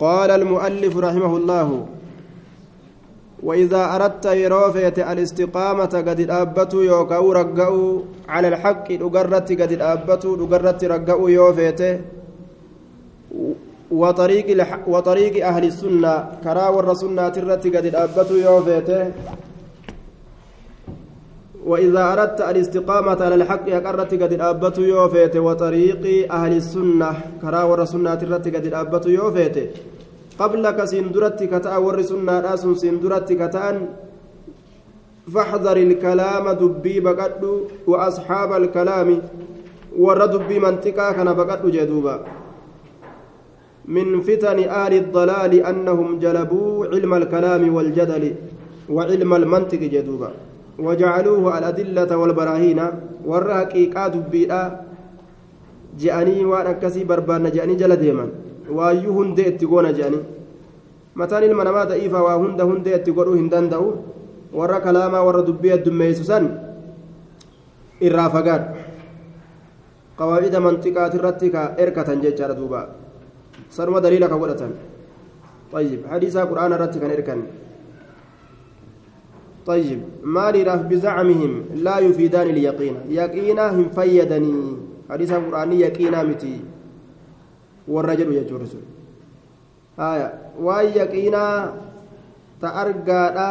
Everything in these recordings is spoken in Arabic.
قال المؤلف رحمه الله وإذا أردت يروفيت الاستقامة قد الأبت يوكاو رقاو على الحق لقرت قد الأبت لقرت رقاو يوفيت وطريق وطريق أهل السنة كرا والرسنة ترت قد الأبت يوفيت وإذا أردت الاستقامة على الحق أقرت قد الأبت يوفيت وطريق أهل السنة. كرا والرسنة ترت قد الأبت يوفيت. قبلك سندرت كتاء ور سنة رأس سندرت كتان. فاحذر الكلام دبي بقد وأصحاب الكلام. ور دبي منطقة كان بقد جدوبا. من فتن آل الضلال أنهم جلبوا علم الكلام والجدل وعلم المنطق جدوبا. وجعلوه الأدلة والبراهين والرهقيقا دبيئا جاءني وأنا كسي بربان جاءني جل ديما goona jedhanii mataan ilma namaa da'iifa waa hunda hundee itti godhuu hin danda'u warra kalaamaa warra dubbii addummeessu san irraa fagaadhu qawaacida manxiqaati irratti ka erkatan jechaadha duuba sanuma daliila ka godhatan طيب حديث قرآن رتي كان إركن طيب مالي راف بزعمهم لا يفيدان اليقين يقينا هم فيدني حديث قرآن يقينا متي sun waan yaqiinaa ta argaadha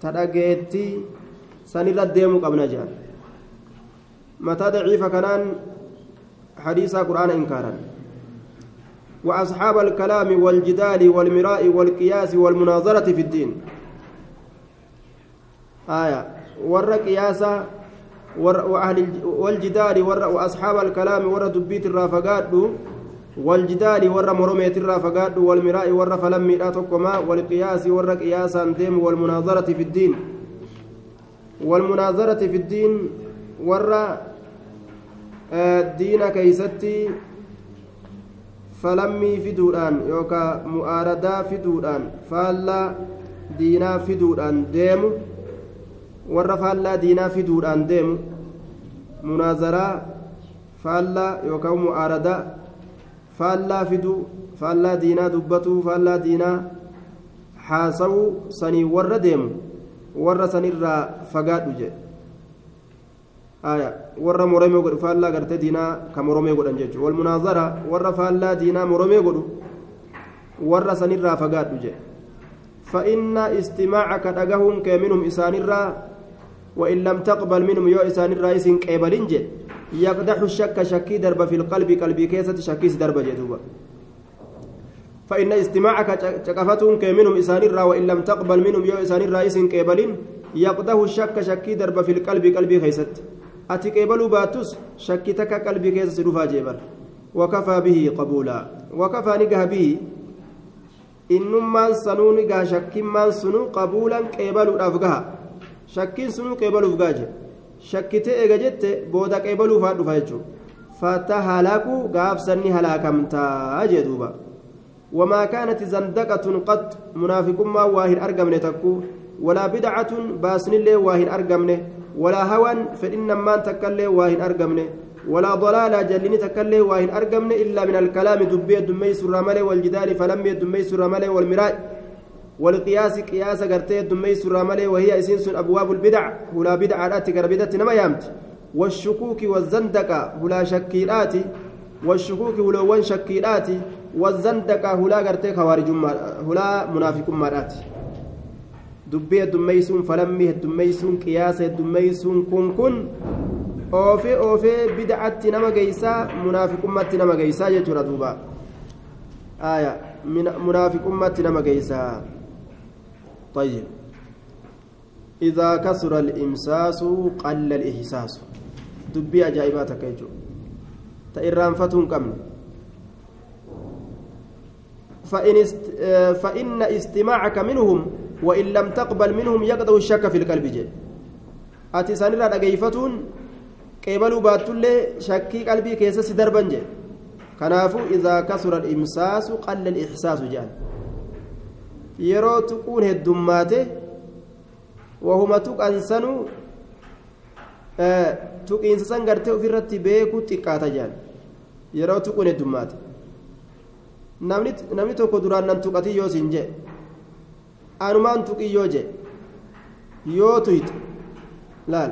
ta dhageetti sanirra deemuu qabna jedhan mataa daciifa kanaan hadiisaa quraana inkaaran وأصحاب الكلام والجدال والمراء والقياس والمناظرة في الدين آية. ور قياسا وأهل والجدال ور وأصحاب الكلام ور دبيت الرافقات والجدال ور مرميت الرافقات والمراء ور فلمي لا تقما والقياس ور قياسا ديم والمناظرة في الدين. والمناظرة في الدين ور دين كيستي فلمي فدودان يوكا مؤاردا فدودان فالا دينا فدودان ديم ور فالا دينا فدودان ديم مناظرة فالا يوكا مؤاردا faallaa fiduu faallaa diinaa dubbatuu faallaa diinaa haasawuu sanii warra deemu warra sanirraa fagaadhu jedhe warra moromee godhu faallaa gartee diinaa ka moromee godhan jechuudha walmunaazara warra faallaa diinaa moromee godhu warra sanirraa fagaadhu jedhe fa'inna istimaacaka dhagahuun kee minhum isaanirraa وإن لم تقبل منهم يو إسان الرئيس قبلين جد يقدح الشك شكي درب في القلب قلبي كيسة شكي درب جدوبا فإن استماعك شكفتهم منهم إسان الرا وإن لم تقبل منهم يو إسان الرئيس قبلين يقدح الشك شكي درب في القلب قلبي كيسة أتي قبلوا باتوس شكي تك قلبي كيسة رفا جبل وكفى به قبولا. وكفى نقه به. إنما سنو نقه شكي من سنو قبولا قبلوا أفقها shakkiin sunuu qeebaluuf gaaje shakkitee eega jette booda qeebaluuf haa dhufa jechuudha fatahalaku gaafsanni halaakamtaa jee duuba wamaa kaanati zandaqatun qat munaafiqummaa waa hin argamne takkuu walaa bidcatun baasnillee waa hin argamne walaa hawan fedhinnammaan takkaillee waa hin argamne ولا ضلالة جلني تكلي واهن أرقمن إلا من الكلام دبي الدمي سر ملي والجدال فلم الدمي سر ملي والمراء والقياس قياس غرتي دمي سر ملي وهي اسنس أبواب البدع ولا بدعات غربدت نما يامت. والشكوك والزندقة ولا شكيلات والشكوك ولا وان شكيلات والزندقة ولا غرتي خوارج ولا منافق مرات دبي دميسون فلمي دميسون قياس دميسون كن كن. oofee oofee bid'atti nama geeysaa munaafiqummatti nama geeysaa jechuudha duuba munaafiqummatti nama geeysaa طيب. إذا كثر الإمساس قل الإحساس. دبي أجائباتك يجو تإرام فتون كم؟ فإن, است... فإن استماعك منهم وإن لم تقبل منهم يقدر الشك في القلب جي. أتي سنرى أجيفتون قبلوا باتولي شكي قلبي كيسس دربا جي. كنافو إذا كثر الإمساس قل الإحساس جان. Yeroo tuquun heddummaate wahuma tuqansanuu tuqiinsa san gartee ofirratti beekuu xiqqaata jedhan yeroo tuquun heddummaate namni tokko duraan nan tuqatii yoo siin jee anumaan tuqii yoo jee yoo tuyte laal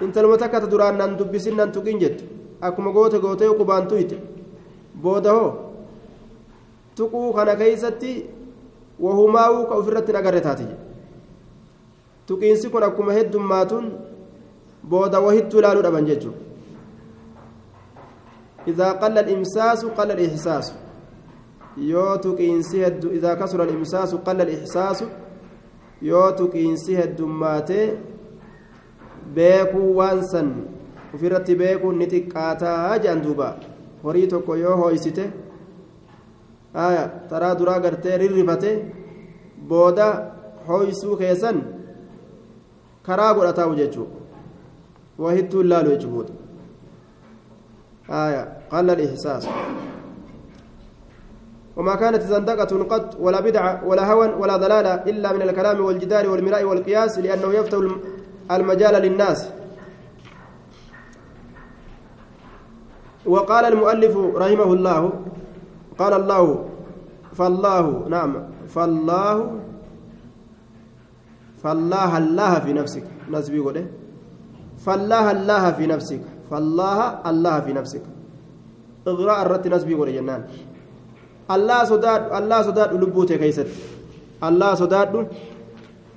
intaluma takka ta duraan nan dubbisin nan tuqin jettu akkuma goote gootee qubaan tuyte booda hoo tuquu kana keeysatti hin agarre taati tuqiinsi kun akkuma heddummaatuun booda wahittuu ilaaluu dhaban jechuudha إذا قل الإمساس قل الإحساس heddu idaa kasura alimsaasu qalla alixsaasu yoo tuqiinsi heddummaatee beekuu waan san ufirratti beekuun ni xiqqaataa jedhan duuba horii tokko yoo hooysite aya taraa duraa gartee rirrifate booda hooysuu keessan karaa godhataawu jechuu wahittuun laalu jechuu booda aya qalla alixsaasu وما كانت زندقة قط ولا بدعة ولا هوى ولا ضلالة إلا من الكلام والجدال والمراء والقياس لأنه يفتح المجال للناس وقال المؤلف رحمه الله قال الله فالله نعم فالله فالله الله في نفسك. نسبي قوله فالله الله في نفسك. فالله الله في نفسك. اغراء الرت نسبي قوله جنان؟ الله صداد الله صداد لبوته كيست. الله صداد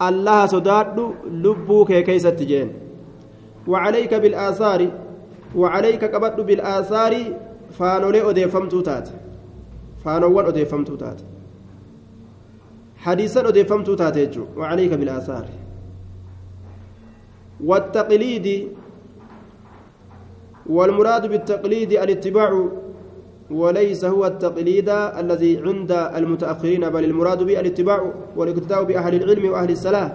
الله صداد لبوك كيست جين. وعليك بالآثار وعليك قبض بالآثار فانولي أديفمتو تات. فانوان أديفمتو تات حديثا أديفمتو تات يجو وعليك بالآثار والتقليد والمراد بالتقليد الاتباع وليس هو التقليد الذي عند المتأخرين بل المراد به الاتباع والاقتداء بأهل العلم وأهل الصلاة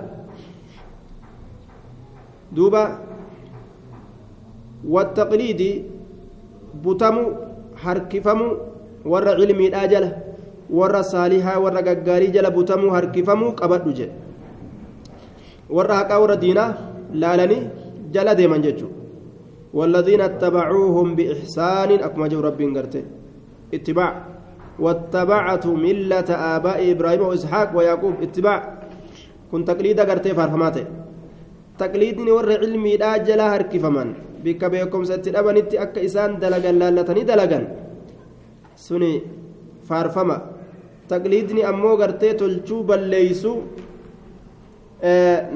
دوبا والتقليد بتم حركفم ور علمي الآجلة ور صالحا ور ققاري جل بتم حركفم قبض جل ور حقا ور دينا لالني جل ديما ججو والذين اتبعوهم بإحسان أكما جو ربي قرتي اتباع واتبعت ملة آباء إبراهيم وإسحاق ويعقوب اتباع كن تقليد قرتي فارفماتي تقليدني ور علمي لا جلا هركفمن bikka beekumsatti dhabanitti akka isaan dalagan laallatanii dalagan suni faarfama taqliidni ammoo gartee tolchuu balleeysu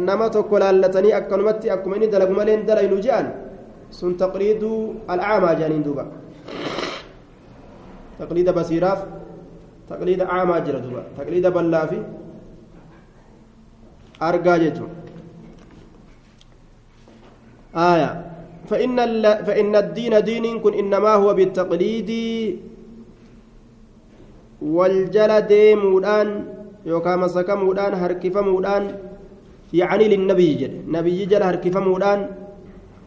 nama tokko laallatanii akkanumatti akkuma inni dalagu malee dalaynu je'an sun taqliiduu al'aamaa jedhaniin duuba taqliida basiiraaf taqliida aamaa jira duuba taqliida bal'aa fi argaa jechuun aayaa فإن فإن الدين دين كن إنما هو بالتقليد والجل ديمودان يوكا مسكمودان هركفمودان يعني للنبي جل نبي جل هركفمودان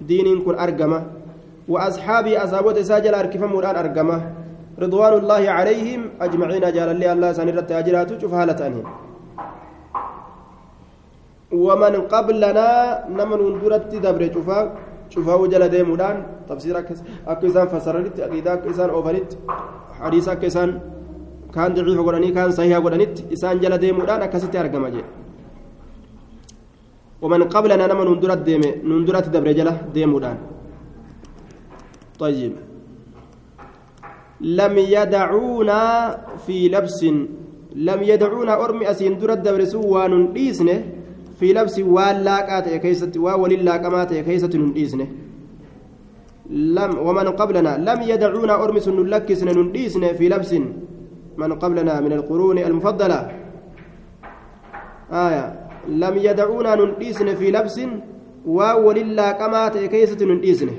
دين كن أرجمة وأصحابي أصحابه ساجل هركفمودان أرجمة رضوان الله عليهم أجمعين جل الله الله سنرت أجرات شوف هالة أنهم ومن قبلنا نمن درت دبر jala deemuudhaan tafsiira akka isaan fasaranitti aqiidaa akka isaan oofanitti hadiisa akka isaan kaan daciifa godhanii kaan sahiha godhanitti isaan jala deemuudhaan akkasitti argama jedhe ومن قبلنا نما نندرت ديمه نندرت دبر جله ديمودان طيب. لم يدعونا في لبس لم يدعونا أرمي أسين درت دبر سوى ننديسنه في لبس والاقات كيست وللاقمات كيست ننديسنه. لم ومن قبلنا لم يدعونا أرمس نلكس ننديسن في لبس. من قبلنا من القرون المفضلة. آية. لم يدعونا ننديسن في لبس وللاقمات كيست ننديسنه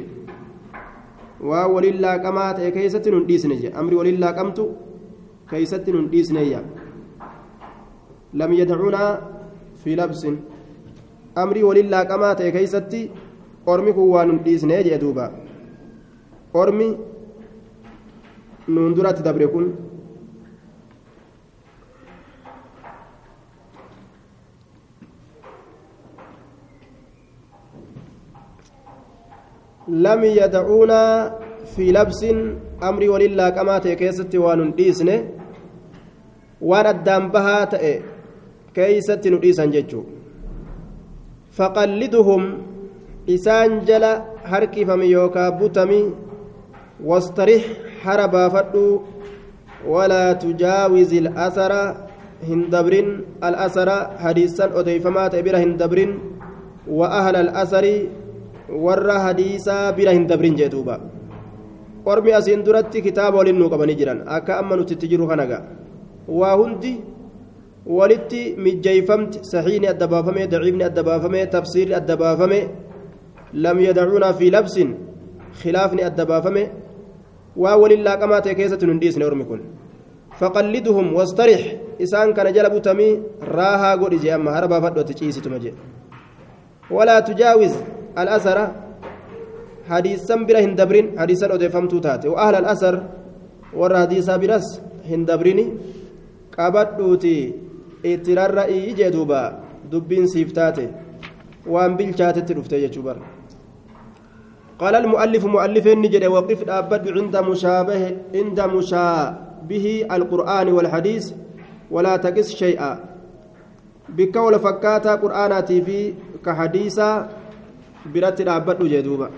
وللاقمات كيست ننديسنه أمري وللاقمت كيست ننديسنه لم يدعونا في لبس. amrii waliin laaqamaa ta'e keeysatti ormi kun waa nun dhiisnee jee duuba ormi nuun duratti dabre kun lam yadacuuna fi labsin amrii waliin laaqamaa ta'e keessatti waa nun dhiisne waan addaan bahaa ta'e keeysatti nu dhiisan jechuu faqalliduhum isaan jala harkifami yookaa butami wastarix hara baafadhu walaa tujaawizi warra hadiisaa bira hin dabrin jee duuba ormi asiin duratti kitaaba waliin nuu qabanii jiran akka amma nuti itti jiru kanaga waa hundi walitti mijjeeyfamti saxiini adda baafame daciifni adda baafame tafsiirri adda baafame lam yadacuunaa fi labsin khilaafni adda baafame waa waliin laaqamaa ta'e keessatti nu hin ormi kun faqalliduhum wastarix isaan kana jala butamii raahaa godhi jee amma hara baafadhu ati ciisituma jee walaa tujaawiz odeeffamtuu taate wa ahla al'asar warra hadiisaa biras hin dabrini qabadhuuti itti rarra'ii jee duuba dubbiin siif taate waan bilchaatetti dhufte jechuu bara قال المؤلف مؤلف نجد وقف أبد عند مشابه عند مشابه القرآن والحديث ولا تقس شيئا بك ولا فكاتا قرآناتي في كحديثا برت أبد جدوبا